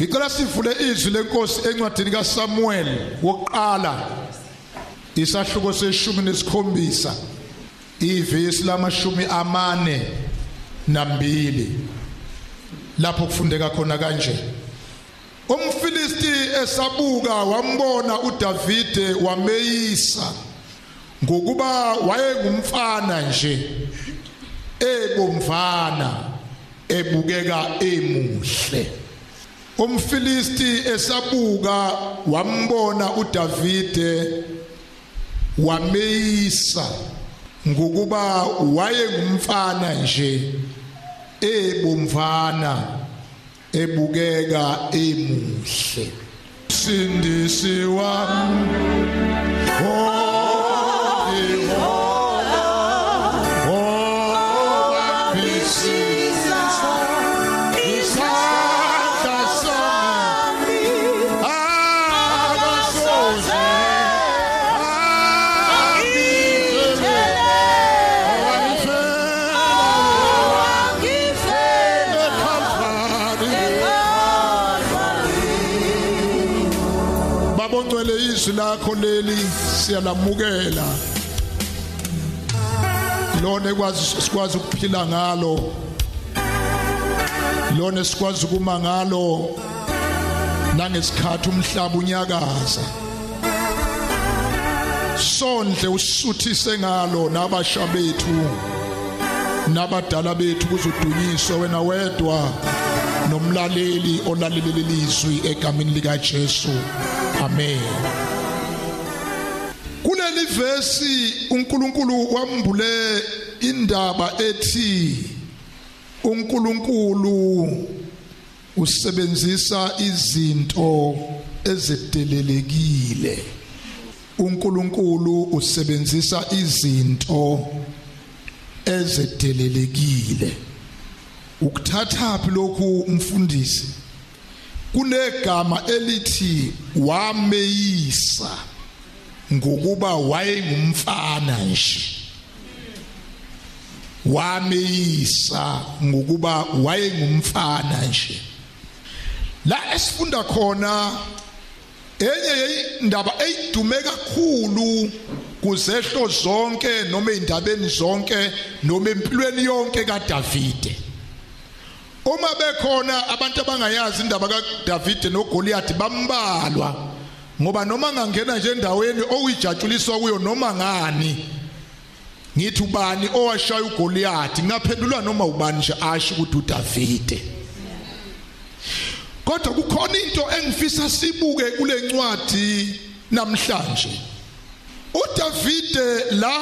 ngicela sivule izwi lenkosi encwadini kaSamuel wokuqala isahluko seshumi nesikhombisa ivesi lamashumi amane nambili lapho kufundeka khona kanje. Umfilisti esabuka wambona uDavide wameyisa ngokuba wayengumfana nje ebomvana ebukeka emuhle. Umfilisti esabuka wambona uDavide wameyisa ngokuba wayengumfana nje ebomvana ebukeka emuhle. Sindisi wami oh. Izwi lakho leli siyalamukela lona ekwazi ukuphila ngalo. Lona sikwazi ukuma ngalo. Nangesikhathi umhlaba unyakaza. Sondle usuthise ngalo nabasha bethu. Nabadala bethu kuzodunyiswa wena wedwa. Nomlaleli olalelele ilizwi egameni lika Jesu. Amen. Kuleli verse uNkulunkulu wambule indaba ethi uNkulunkulu usebenzisa izinto ezidelelekile uNkulunkulu usebenzisa izinto ezidelelekile ukuthatha phi lokhu umfundisi? Kunegama elithi wameyisa ngokuba wayengumfana nje. Wameyisa ngokuba wayengumfana nje. La esifunda khona enye indaba eyidume kakhulu kuzehlo zonke noma indabeni zonke noma empilweni yonke kaDavide. Uma bekhona abantu abangayazi indaba kaDavide noGoliath bambalwa ngoba noma ngangena nje endaweni okuyijatshuliswa kuyo noma ngani ngithi ubani owashaya uGoliath? Ngaphendulwa noma ubani nje asho ukuthi uDavide. Kodwa kukhona into engifisa sibuke kule ncwadi namhlanje. uDavide la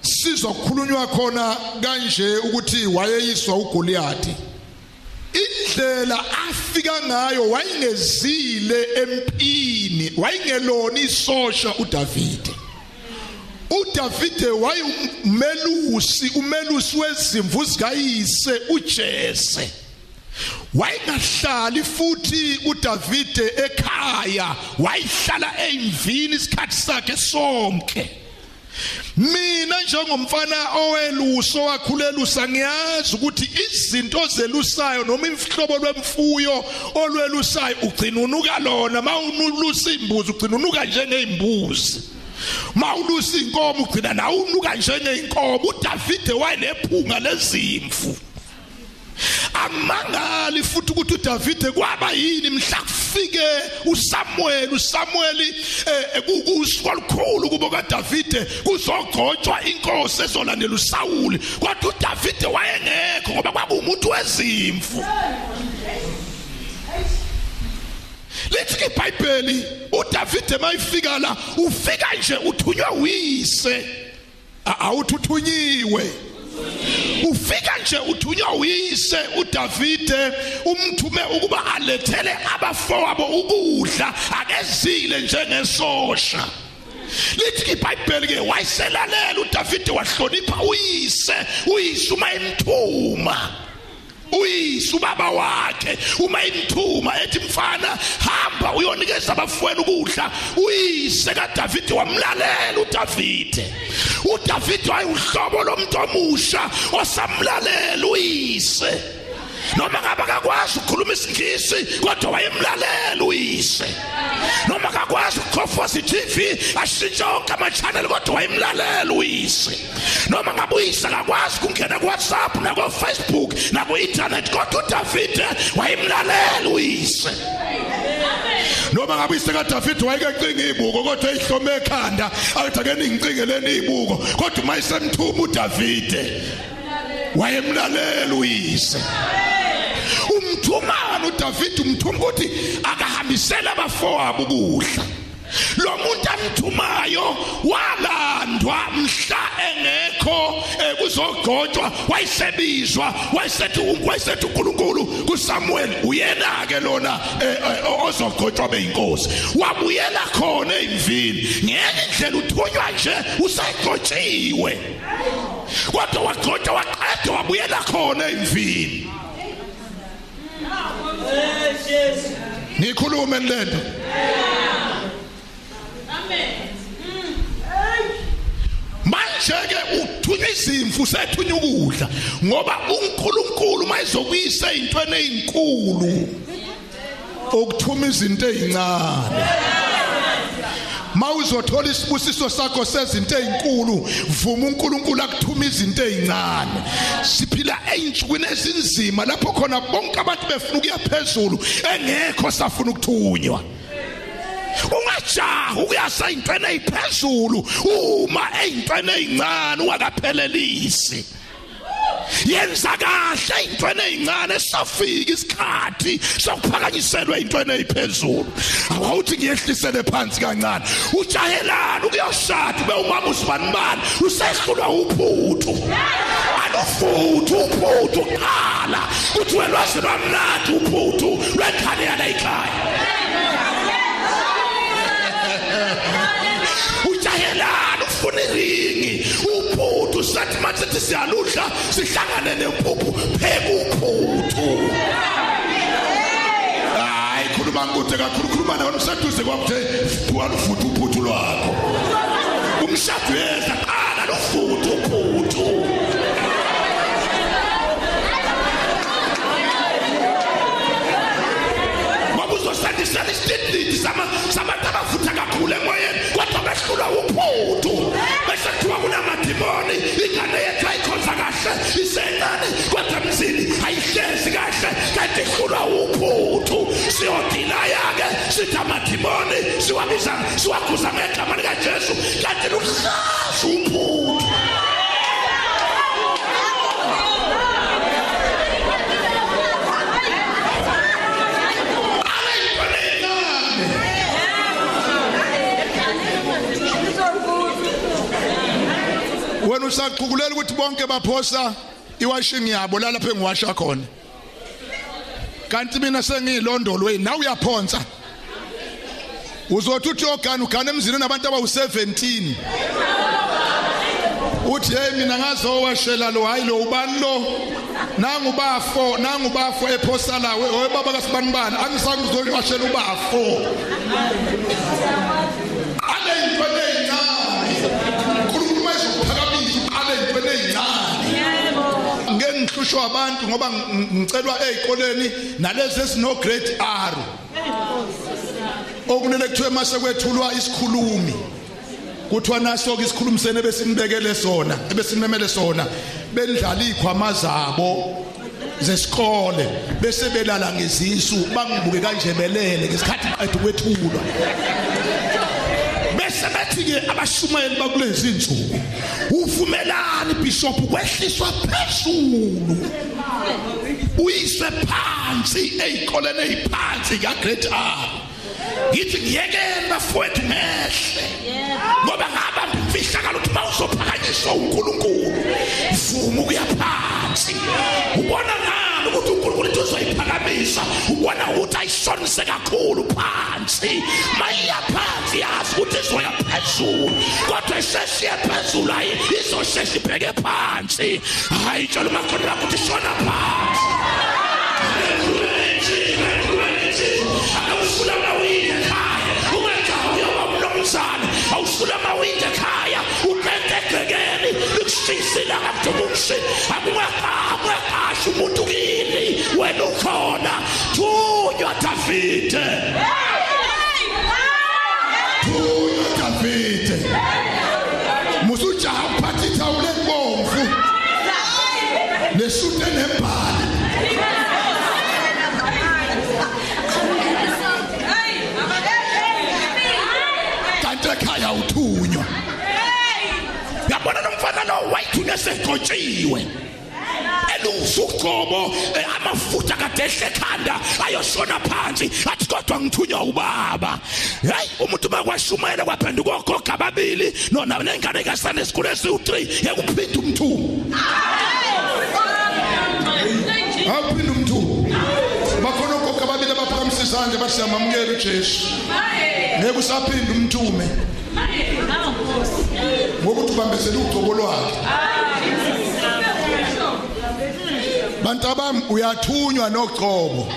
sizwa kukhulunywa khona kanje ukuthi wayeyiswa uGoliath. Indlela afika ngayo wayengezile empini wayengelona isosha uDavide. uDavide wayemelusi umelusi wezimvu zikayise uJese. wayengahlali futhi uDavide ekhaya wayihlala eyimvini isikhathi sakhe sonke. Mina njengomfana oweluso wakhulelusa ngiyazi ukuthi izinto zelusayo noma imhlobo lwemfuyo olwelusayo ugcina unuka lona mawunulusa imbuzi ugcina unuka njengezimbuzi mawulusa inkomo ugcina nawe unuka njengeinkomo uDavide wayenephunga lezimvu. Amangali futhi ukuthi uDavide kwaba yini mhla kufike uSamuel uSamuel ekusikhulu kubo kaDavide kuzogcotshwa inkosi ezolandela uSawuli kodwa uDavide wayengekho ngoba kwaba umuntu wezimfu Lithi iBhayibheli uDavide mayifika la ufika nje uthunywa uyise. Awuthuthunyiwe. Ufika nje uthunywa uyise uDavide umthume ukuba alethele abafowabo ukudla akezile njengesosha lithi iBhayibheli ke wayiselalela uDavide wahlonipha uyise uyise uma emthuma. Uyise ubaba wakhe uma imthuma ethi mfana hamba uyonikeza abafweni ukudla. Uyise kaDavide wamlalela uDavide. uDavide wayeuhlobo lomuntu omusha osamlalela uyise. Noma ngabe akakwazi ukukhuluma isingisi kodwa wayemlalela uyise. Noma akakwazi ukuchofoza iTV ashintshe onke ama-channel kodwa wayemlalela uyise. Noma ngabe uyise akakwazi ukungena ku-WhatsApp nako-Facebook naku-internet kodwa uDavide wayemlalela uyise. Noma ngabe uyise kaDavide wayekecinga izibuko kodwa ehlome ekhanda athi ake ningicingeleni izibuko kodwa mayisemthuma uDavide wayemlalela uyise. Umthumana uDavid umthuma ukuthi akahambisela abafowabo ukudla. Lo muntu amthumayo walandwa mhla engekho eh, kuzogcotshwa wayisebizwa wayesethi wayesethi uNkulunkulu kuSamuel uyena ke lona eh, eh, ozogcotshwa beyinkosi. Wabuyela khona emvini ngeke indlela uthunywa nje usayigcotshiwe kodwa wagcotshwa waqeda wabuyela khona emvini. Ngikhulume lento manje ke uthunywa izimfu sethunya ukudla ngoba uNkulunkulu mayizokuyisa ezintweni ezinkulu ukuthuma izinto ezincane mawuzothola isibusiso sakho sezinto ezinkulu vuma uNkulunkulu akuthuma izinto ezincane. Siphila einsukwini ezinzima lapho khona bonke abantu befuna ukuya phezulu engekho safuna ukuthunywa. Ungajaha ukuyasa intweni eziphezulu uma ezintweni ezincane ungakaphelelisi. Yenza kahle intweni ezincane safika isikhathi sokuphakanyiselwa intweni eziphezulu awuthi ngiyehlisele phansi kancane. Ujahelana ukuyoshada ube umama usibanibani usehlulwa uphuthu. Alufuthu uphuthu qala. Kuthi welwazi lwamnandi uphuthu lwekhane yala ekhaya. Ujahelana ufuna iringi. Uphuthu sathi mathe siyaludla sihlangane nempuphu pheka uphuthu hayi khuluma ngude kakhulu khuluma nawe usaduze kwakuthe walufuthu uphuthu lwakho. Umshado yedla qala lufuthu uphuthu. Uzosandisela isitendidi sabantu abavutha kakhulu emoyeni. Kodwa behlulwa uphuthu bese kuthiwa kunamadimoni ingane yethu ayikhonza kahle isencane kodwa mzini ayihlezi kahle kanti ihlulwa uphuthu siyodilaya-ke sithi amadimoni siwabiza siwakhuza ngegama likajesu kanti luhlaza uphuthu wena usaqukulela ukuthi bonke baphosa iwashing yabo la lapha engiwasha khona. Kanti mina sengiyilondolwe nawe uyaphonsa. Uzothi uthi ogana ugana emzini nabantu abawu17 uthi hey mina ngazowashela lo hayi lo ubani lo? Nangu bafo nangu bafo ephosa lawe. Oye baba kasibanibani angisange uzoshela ubafo. Ngihlushwe abantu ngoba ngicelwa ezikoleni nalezi esino grade R. Okunele kuthiwe mase kwethulwa isikhulumi. Kuthiwa naso ke isikhulumisene besinibekele sona ebesimemele sona bendlala ikhwama zabo zesikole bese belala ngezisu bangibuke kanje belele ngesikhathi qedwe kwethulwa. Bese bethi ke abashumayeli bakulezi insuku uvumelani bishop kwehliswa phezulu. Uyise phansi ezikoleni eziphansi ka grade R ngithi ngiyekela bafowethu ngehle ngoba ngaba mfihlakala ukuthi mawuzophakanyiswa uNkulunkulu vuma ukuya phansi. Ubona ngani ukuthi uNkulunkulu uthi uzoyiphakamisa ubona ukuthi ayishonise kakhulu phansi. Mayiya phansi yazi ukuthi izoya phezulu. Kodwa isheshiye phezulu hayi izoshesha ibheke phansi. Hayi tshela umakhona wakho ukuthi shona phansi. Awusula mawinde ekhaya ungajaha uyoba umnumzane awusula mawinde ekhaya uqede egcekeni likushisa ilanga Davide thunywa Davide musujaha uphatha ithawule ebomvu nesute nembhali kanti ekhaya uthunywa. Yabona lo mfana lo wayithunywa segotshiwe elusuqobo amafutha kade ehle ekhanda ayoshona phansi athi kodwa ngithunywa ubaba hayi umuntu makwashumayela kwaphenduka ogoga ababili nona nengane kasane esikhulu esiwu3 yekuphinda umthumo awuphinda umthuko bakhona ogogo ababili abaphakamisa izandla bathi siyamamukela uJesu ngeke usaphinda umthume ngokuthi ubambezela ugcobo lwakhe bantu abami uyathunywa nogcobo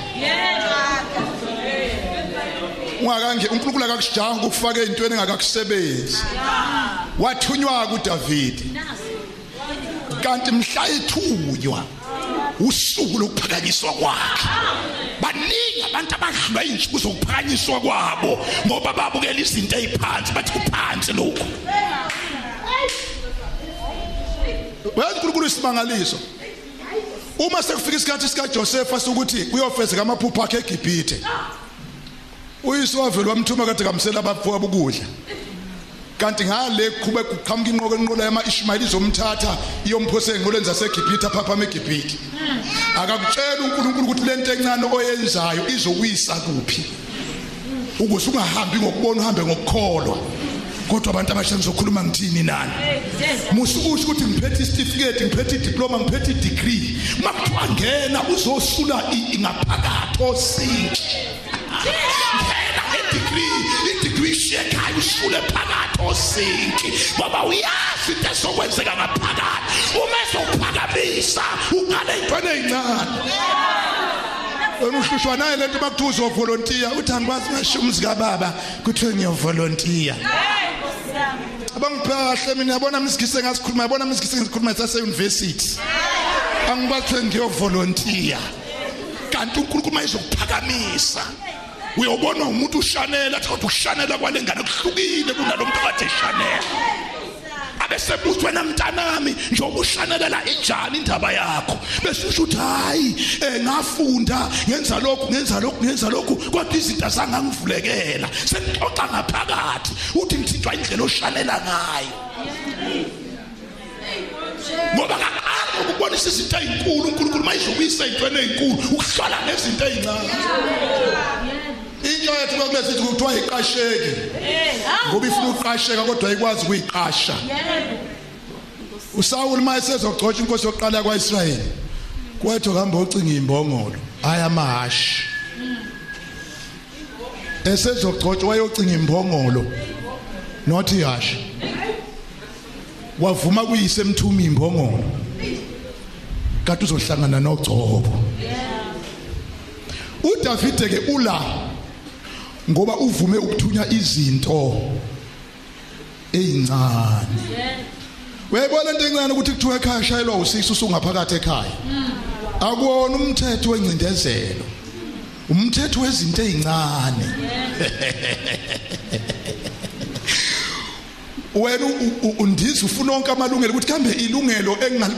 ungakange uNkulunkulu akakusijaha ukufaka ezintweni engakakusebenzi. Wathunywa kuDavid. Kanti mhla ethunywa usuku lokuphakanyiswa kwakhe. Baningi abantu abadlula insuku zokuphakanyiswa kwabo ngoba babukela izinto eziphansi bathi kuphansi lokho wenza uNkulunkulu isimangaliso. Uma sekufika isikhathi sika Joseph sokuthi uyofezeka amaphupho akhe eGibhithe. Uyise wavela wamthuma kade kamsela abafowabo ukudla kanti ngale kube kuqhamuka inqoko enqola yama Ishmael izomthatha iyomphosa enqoleni zaseGibhithe apha eGibhithe. Akakutshela uNkulunkulu ukuthi lento encane oyenzayo izokuyisa kuphi. Ukuze ungahambi ngokubona uhambe ngokukholwa. Kodwa abantu abasha ngizokhuluma ngithini nani? Musukusho ukuthi ngiphethe certificate ngiphethe diploma ngiphethe degree makuthiwa ngena uzosula ingaphakathi osinki ngena ngedegree idegree shekhaya usule phakathi osinki ngoba uyazi into ezokwenzeka ngaphakathi. Uma ezokuphakamisa uqale ey'ntweni ey'ncane. Wena uhlushwa naye lento bakuthiwa uzovolontiya uthi angikwazi ngasho umzika baba kuthiwe ngiyovolontiya abangiphakahle mina yabona misigise ngasikhuluma yabona misigise ngisikhuluma sase university angikwazi kuthiwe ngiyovolontiya. Kanti uNkulunkulu mayezokuphakamisa uyobona umuntu ushanela athi kodwa ushanela kwalengane kuhlukile kunalo muntu kade eshanela. Bese buthi wena mntanami njengoba ushanelela injani indaba yakho? Bese usho ukuthi hayi eh ngafunda ngenza lokhu ngenza lokhu ngenza lokhu kodwa izinto azangangivulekela. Sengixoxa ngaphakathi uthi ngithintwa indlela oshanela ngayo. Ngoba kakade ukubonisa izinto ezinkulu uNkulunkulu mayizobuyisa ezintweni ezinkulu ukuhlala nezinto ezincane Intsha yethu bekulezi sithi kuthiwa iqasheki. Ngoba ifuna uqasheka kodwa ayikwazi ukuyiqasha. uSawuli mayesezogcotsha inkosi yokuqala kwaIsrayeli kwathi kuhamba ucinga imbongolo aya amahashi esezogcotsha wayocinga imbongolo not ihashi wavuma kuyise emthuma imbongolo kade uzohlangana nogcobo. uDavide ke ula ngoba uvume ukuthunya izinto ezincane Wayibona into encane ukuthi kuthiwa ekhaya shayelwa usisi usungaphakathi ekhaya. Akuwona umthetho wencindezelo. Umthetho wezinto ezincane. Wena undiza ufuna onke amalungelo ukuthi kambe ilungelo engal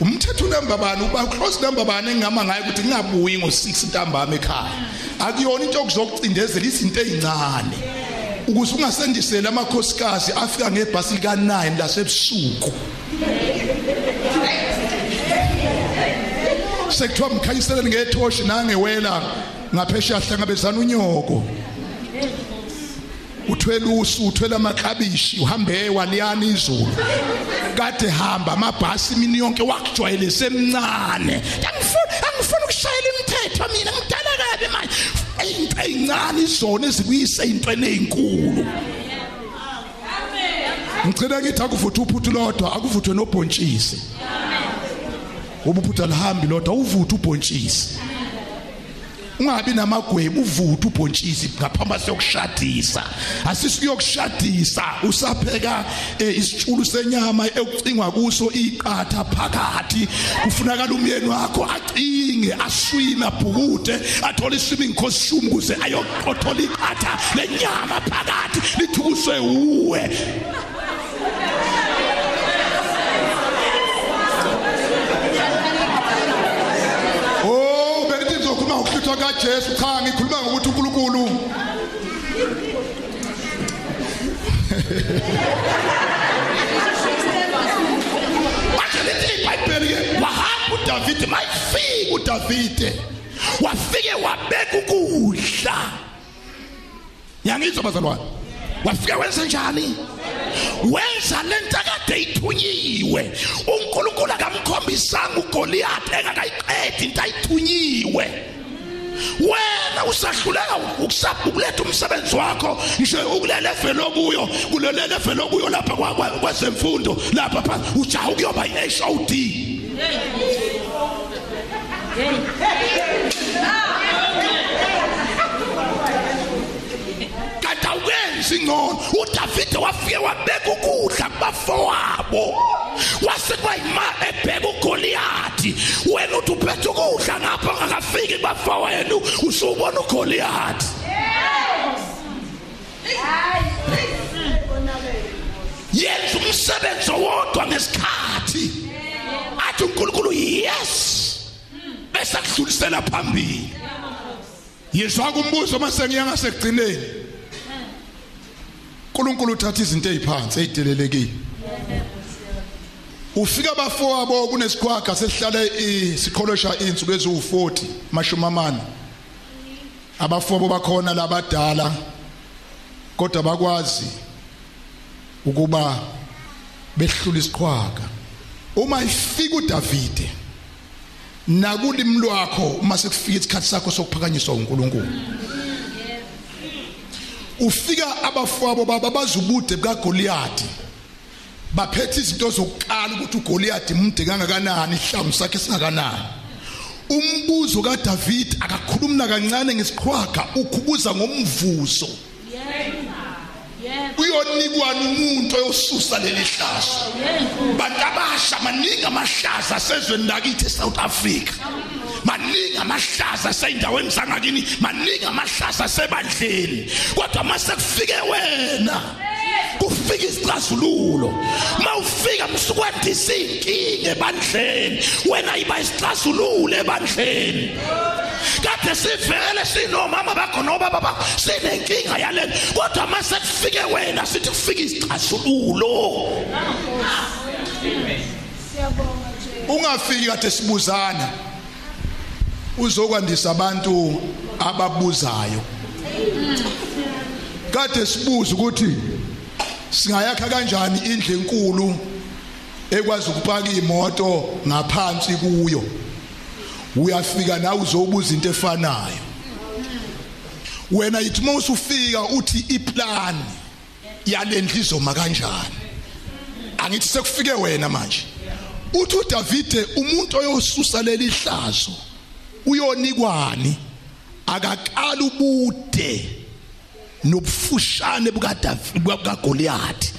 umthetho number bani uba close number bani engama ngayo ukuthi ngingabuyi ngo6 ntambama ekhaya. Akuyona into yokuzokucindezela izinto ezincane. ukuze ungasendisela amakhosikazi afika ngebhasi lika 9 lasebusuku sekuthiwa mkhanyiseleni ngethoshi nangewela ngaphesheya hlangabezana unyoko uthwele usu uthwele amaklabishi uhambe waliyana izulu kade hamba amabhasi imini yonke wakujwayele semncane angifuni angifuni ukushayela imithetho mina ngidala kabi manje. Into ezincane izona ezikuyise ezintweni ezinkulu ngicela ngithi akuvutha uphuthu lodwa akuvuthwe nobhontshisi. Ubuphutha lihambi lodwa uvutha ubhontshisi. Ungabi namagwebu uvuthe ubhontshisi ngaphambi siyokushadisa. Asisiyokushadisa. Usapheka eh, isitshulu senyama ekucingwa kuso iqatha phakathi. Kufunakala umyeni wakho acinge aswime abhukude athole swimming costume kuze ayoqothola iqatha lenyama phakathi lithukuse uwe Oh bengithi ngizokhuluma ngokuhluthwa kaJesu cha ngikhuluma ngokuthi uNkulunkulu. Manje lithi iBhayibheli ke wahamba uDavid mayifika uDavid wafike wabeka ukudla. Yangizwa bazalwane wafike wenza njani? Wenza lento akade ithunyiwe. uNkulunkulu akamkhombisanga uGoliath engakayiqedi into ayithunyiwe. Wena usahluleka ukusapha ukuletha umsebenzi wakho. Nje ukulele velo kuyo kulelele velo kuyo lapha kwa- kwa- kwezemfundo lapha phansi ujaha ukuyoba yi-HOD kanti awukenzi ngcono. Udavide wafike wabeka ukudla kubafowabo. Wase kwayima ebheka ugoliyathi wena uthi uphethe ukudla ngapha ungakafiki kubafowenu usubona ugoliyathi yenza umsebenzi owodwa ngesikhathi. Athi uNkulunkulu yes. Bese akudlulisela phambili. Yizwa kumbuzo mase ngiya ngasekugcineni. uNkulunkulu uthatha izinto eziphansi ezidelelekile ufika abafowabo kunesikhwaga sesihlale isikholosha insuku eziwu40 mashumi amane. Abafowabo bakhona labadala kodwa bakwazi ukuba behlula isikhwaga uma ifika uDavide nakulimi lwakho uma sekufika isikhathi sakho sokuphakanyiswa uNkulunkulu. Ufika abafowabo baba bazubude bukaGoliath baphethe izinto zokuqala ukuthi uGoliath mude kangakanani ihlamvu sakhe singakanani. Umbuzo kaDavid akakhulumi kancane ngesiqhwaga ukhubuza ngomvuzo. Uyonikwana umuntu oyosusa leli hlazo. Bantu abasha maningi amahlaza asezweni lakithi eSouth Africa. Maningi amahlaza aseyindaweni zangakini maningi amahlaza asebandleni. Kodwa mase kufike wena kufika isixazululo mawufika msukwandisa inkinga ebandleni. Wena yiba isixazululo ebandleni. Kade sivele sinomama bakho nobaba sinenkinga yalena kodwa mase kufike wena sithi kufika isixazululo ungafiki kade sibuzana. Uzokwandisa abantu ababuzayo. Kade sibuza ukuthi singayakha kanjani indle enkulu ekwazi ukupaka imoto ngaphansi kuyo. Uyafika nawe uzobuza into efanayo. Wena yithi mawuse ufika uthi iplan yalendlu izoma kanjani? Angithi sekufike wena manje. Uthi uDavide umuntu oyosusa leli hlazo uyonikwani akaqala ubude. Nobufushane bukaGoliath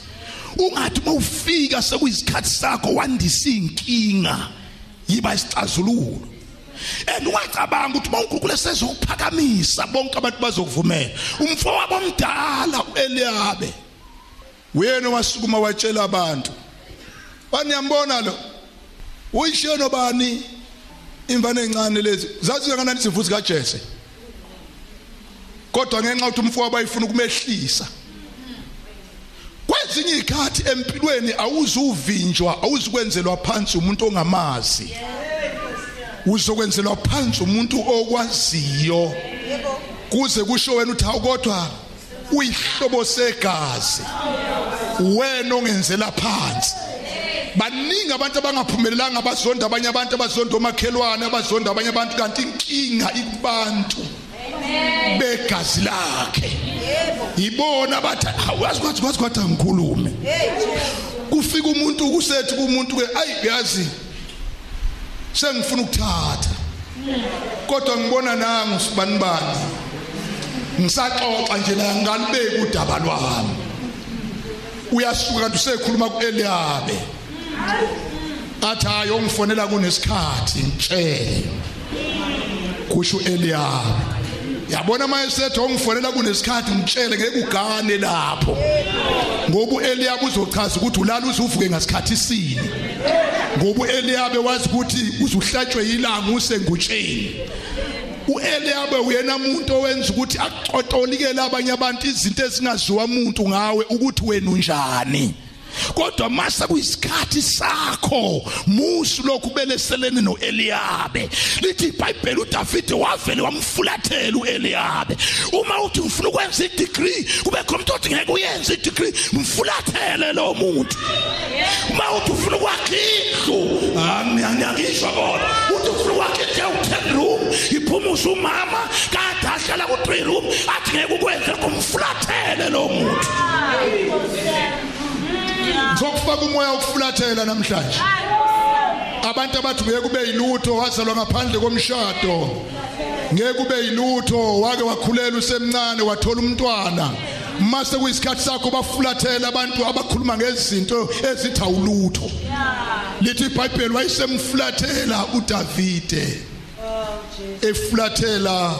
ungathi mawufika sekuyisikhathi sakho wandisa inkinga yiba isixazululo. And wacabanga ukuthi mawuNkulunkulu esezokuphakamisa bonke abantu bazokuvumela. Umfowabo omdala uEliyabe uyena wasukuma watshela abantu baniyambona lo? Uyisheno bani? Imvane encane lezi. Zathi kangakanani sivuthi kaJese. Kodwa ngenxa ukuthi umfowabo ayifuna ukumehlisa kwezinye ikhathi empilweni awuzuvinjwa awuzukwenzelwa phansi umuntu ongamazi. Uzokwenzelwa phansi umuntu okwaziyo. Kuze kusho wena uthi awukodwa uyihlobo segazi. Wena ongenzela phansi. Baningi abantu abangaphumelelanga abazonda abanye abantu abazonda omakhelwane abazonda abanye abantu kanti inkinga ikubantu begazi lakhe. Yibona bathi awazi kwathi kwathi kwathi angikhulume. Kufika umuntu kusethi kumuntu ke ayi yazi sengifuna ukuthatha. Kodwa ngibona nangu sibanibani ngisaxoxa nje la ngalibeki udaba lwami? Uyasuka kanti usekhuluma kuEliyabe athi hayi ongifonela kunesikhathi ngitshele. Kusho Eliyabe yabona manje sethi ongifonela kunesikhathi ngitshele ngeke ugane lapho. Ngoba uEliyabe uzochaza ukuthi ulala uzuvuke ngasikhathi sini. Ngoba uEliyabe wazi ukuthi uzuhlatshwe ilanga usengutsheni. uEliyabe uyena umuntu owenza ukuthi aqotolikele abanye abantu izinto ezingaziwa umuntu ngawe ukuthi wena unjani. Kodwa mase kuyisikhathi sakho musu lokhu beleselene noEliyabe. Lithi iBhayibheli uDavid wavele wamfulathela uEliyabe. Uma uthi ufuna ukwenza idegree kube khona umuntu othi ngeke uyenze idegree mfulathele lo muntu. Uma uthi ufuna ukwakha indlu angiyangishwa kodwa uthi ufuna ukwakha indlu u10 room iphumuza umama kade ahlala ku3 room athi ngeke ukwenze kumfulathele lo muntu. Ngizokufaka umoya wokufulathela namhlanje. Abantu abathi ngeke kube yilutho wazalwa ngaphandle komshado. Ngeke kube yilutho wake wakhulela usemncane wathola umntwana. Mase kuyisikhathi sakho bafulathela abantu abakhuluma ngezinto ezithi awulutho. Lithi iBhayibheli wayesemfulathela uDavide efulathela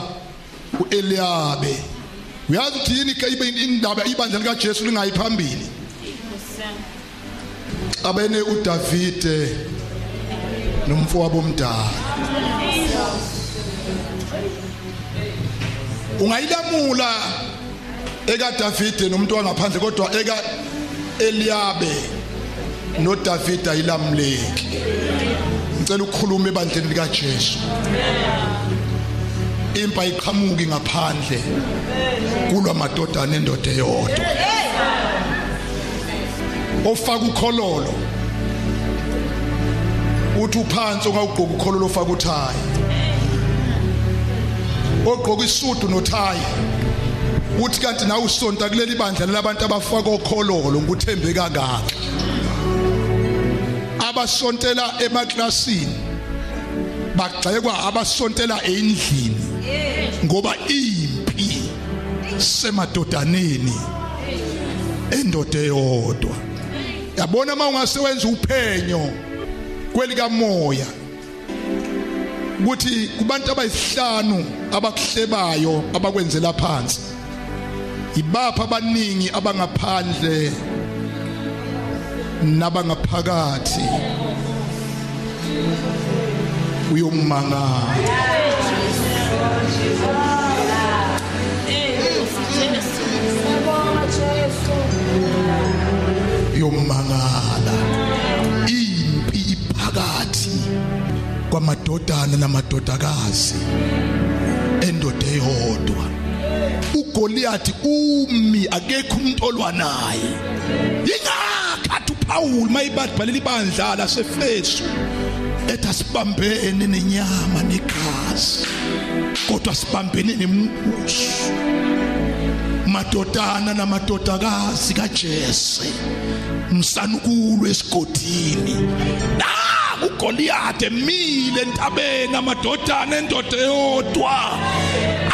uEliyabe. Uyazi ukuthi yini indaba ibandla likaJesu lingayiphambili abene uDavide nomfowabo omdala. Ungayilamula eka Davide nomuntu wangaphandle kodwa eka Eliyabe noDavide ayilamuleki. Ngicela ukukhuluma ebandleni lika Jesu impa iqhamuki ngaphandle kulwa madodana endoda eyodwa. Ofaka ukhololo. Uthi uphansi ongawugqoka ukhololo ofaka uthayi. Ogqoka isudu nothayi. Uthi kanti nawe usonta kuleli bandla labantu abafaka okhololo nguthembeka kahle abasontela emaklasini bagxekwa abasontela endlini ngoba impi semadodaneni endoda eyodwa. Yabona uma ungase wenza uphenyo kwelika moya ukuthi kubantu abayisihlanu abakuhlebayo abakwenzela phansi ibapha abaningi abangaphandle nabangaphakathi? Uyomangala. Yomangala impi iphakathi kwamadodana namadodakazi endoda eyodwa. uGoliath umi akekho umuntu olwa naye ingakhathi uPaul mayibhalela ibandla laseFesu ethi asibambene nenyama negazi kodwa sibambene nembuso. Madodana namadodakazi kaJese msanukulu esigodini. Naku uGoliath emile entabeni amadodana endoda eyodwa.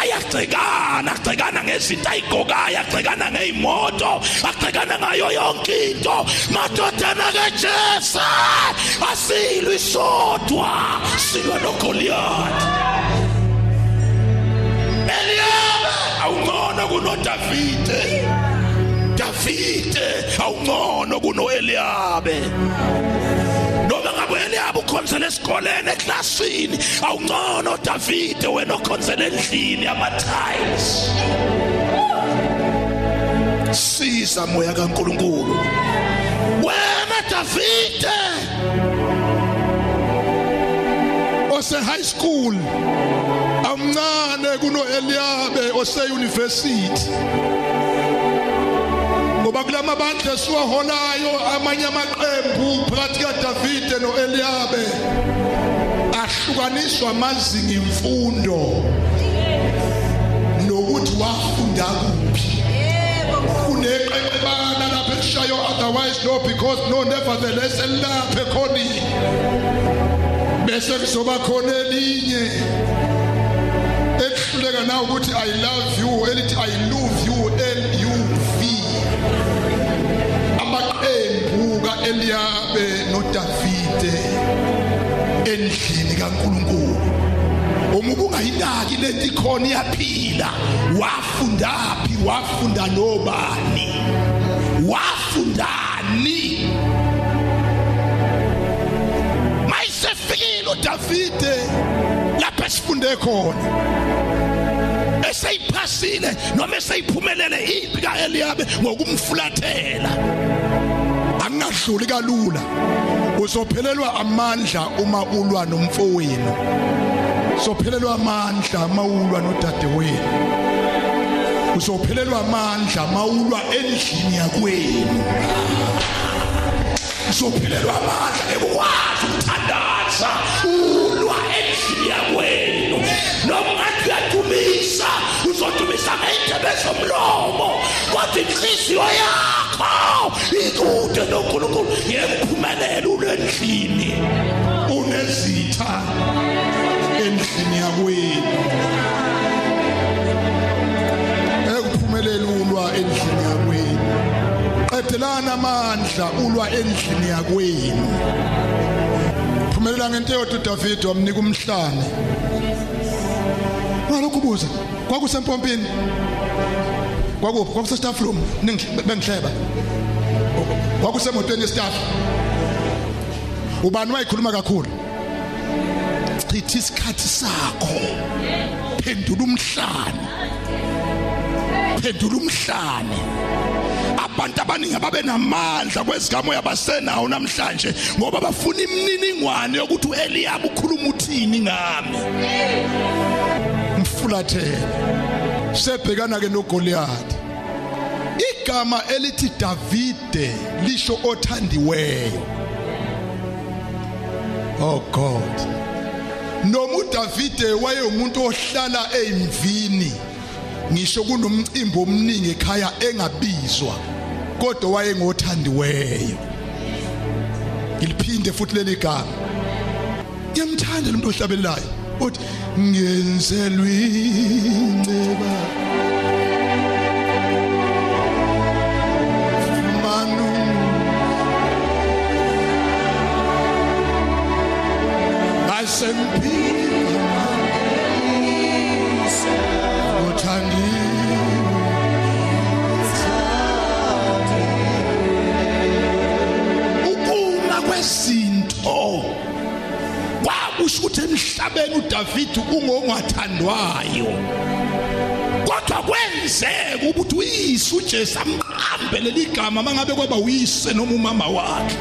Ayagcekana agcekana ngezinto ayigokayo agcekana ngezimoto agcekana ngayo yonke into. Madodana kaJese asilwe isodwa silwa noGoliath. Eliyabe awungcono kunoDavide. Davide awungcono kunoEliyabe noma ngabe Eliyabe ukhonzela esikoleni eklasini awungcono Davide wena okhonzela endlini ama-tiles siza moya kaNkuluNkulu. Wena Davide ose high school amncane kuno Eliyabe ose university ngoba kulamabandla esiwaholayo amanye amaqembu phakathi kaDavide noEliyabe ahlukaniswa amazinga emfundo nokuthi wafunda kuphi. Kuneqeqebana lapha elishayo otherwise no because no nevertheless elapha ekhonini bese kuzoba khona elinye. Ehluleka na ukuthi i love you elithi i love you. kaEliyabe noDavide endlini kaNkuluNkulu. Uma ungayinaki lento ikhona iyaphila. Wafundaphi? Wafunda nobani? Wafundani? Mayisefikile uDavide lapho esifunde khona. Eseyiphasile noma eseyiphumelele ipi kaEliyabe ngokumfulathela. Angadluli kalula uzophelelwa amandla uma ulwa nomfowenu. Uzophelelwa amandla mawulwa nodadewenu. Uzophelelwa amandla mawulwa endlini yakwenu. Uzophelelwa amandla ekwazi ukuthandaza ulwa endlini yakwenu. Noma uyadumisa uzodumisa ngey'ndebe zomlomo kodwa inhliziyo yakho ikude nonkulunkulu yekuphumelela ulwendlini unezitha endlini yakwenu. Ekuphumelela ulwa endlini yakwenu. Qedelana amandla ulwa endlini yakwenu. Phumelela ngento yodwa uDavid wamnika umhlane. Ngalokhu buza kwakusempompini? Kwakuphi? Kwakuse staff room bengihleba. Kwakusemotweni yestaff ubani wayikhuluma kakhulu? Chitha isikhathi sakho. Phendula umhlane. Phendula umhlane. Abantu abaningi ababe namandla kwezigamo yabasenawo namhlanje ngoba bafuna imininingwane yokuthi uEliyab ukhuluma uthini ngami. Mfulathele. Sebhekana ke noGoliath. Igama elithi Davide lisho othandiweyo. Oh god. Noma uDavide wayeumuntu ohlala ezimvini ngisho kunomcimbi omningi ekhaya engabizwa kodwa wayengothandiweyo. Ngiliphinde futhi leli gama. Ngiyamthanda lo muntu ohlabelelayo uthi ngenzelwe inceba. Asempila uthandiwe ukuma kwezinto kwakusho ukuthi emhlabeni uDavid ungongathandwayo kodwa kwenzeka ukuthi uyise uJesu amqambe leli gama mangabe kwaba uyise noma umama wakhe.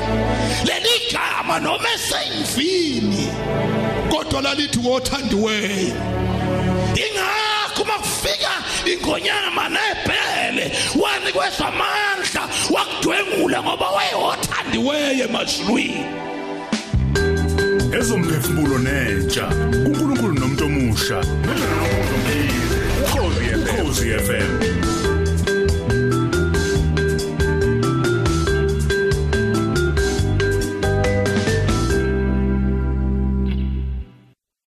Leli gama noma eseyimvini kodwa lalithi wothandiweyo. Ingakho makufika ingonyama nebhele wanikwezwa amandla wakudwengula ngoba wayewothandiweyo emazulwini. Ezomphefumulo nentsha kuNkulunkulu nomuntu omusha. Ukhozi FM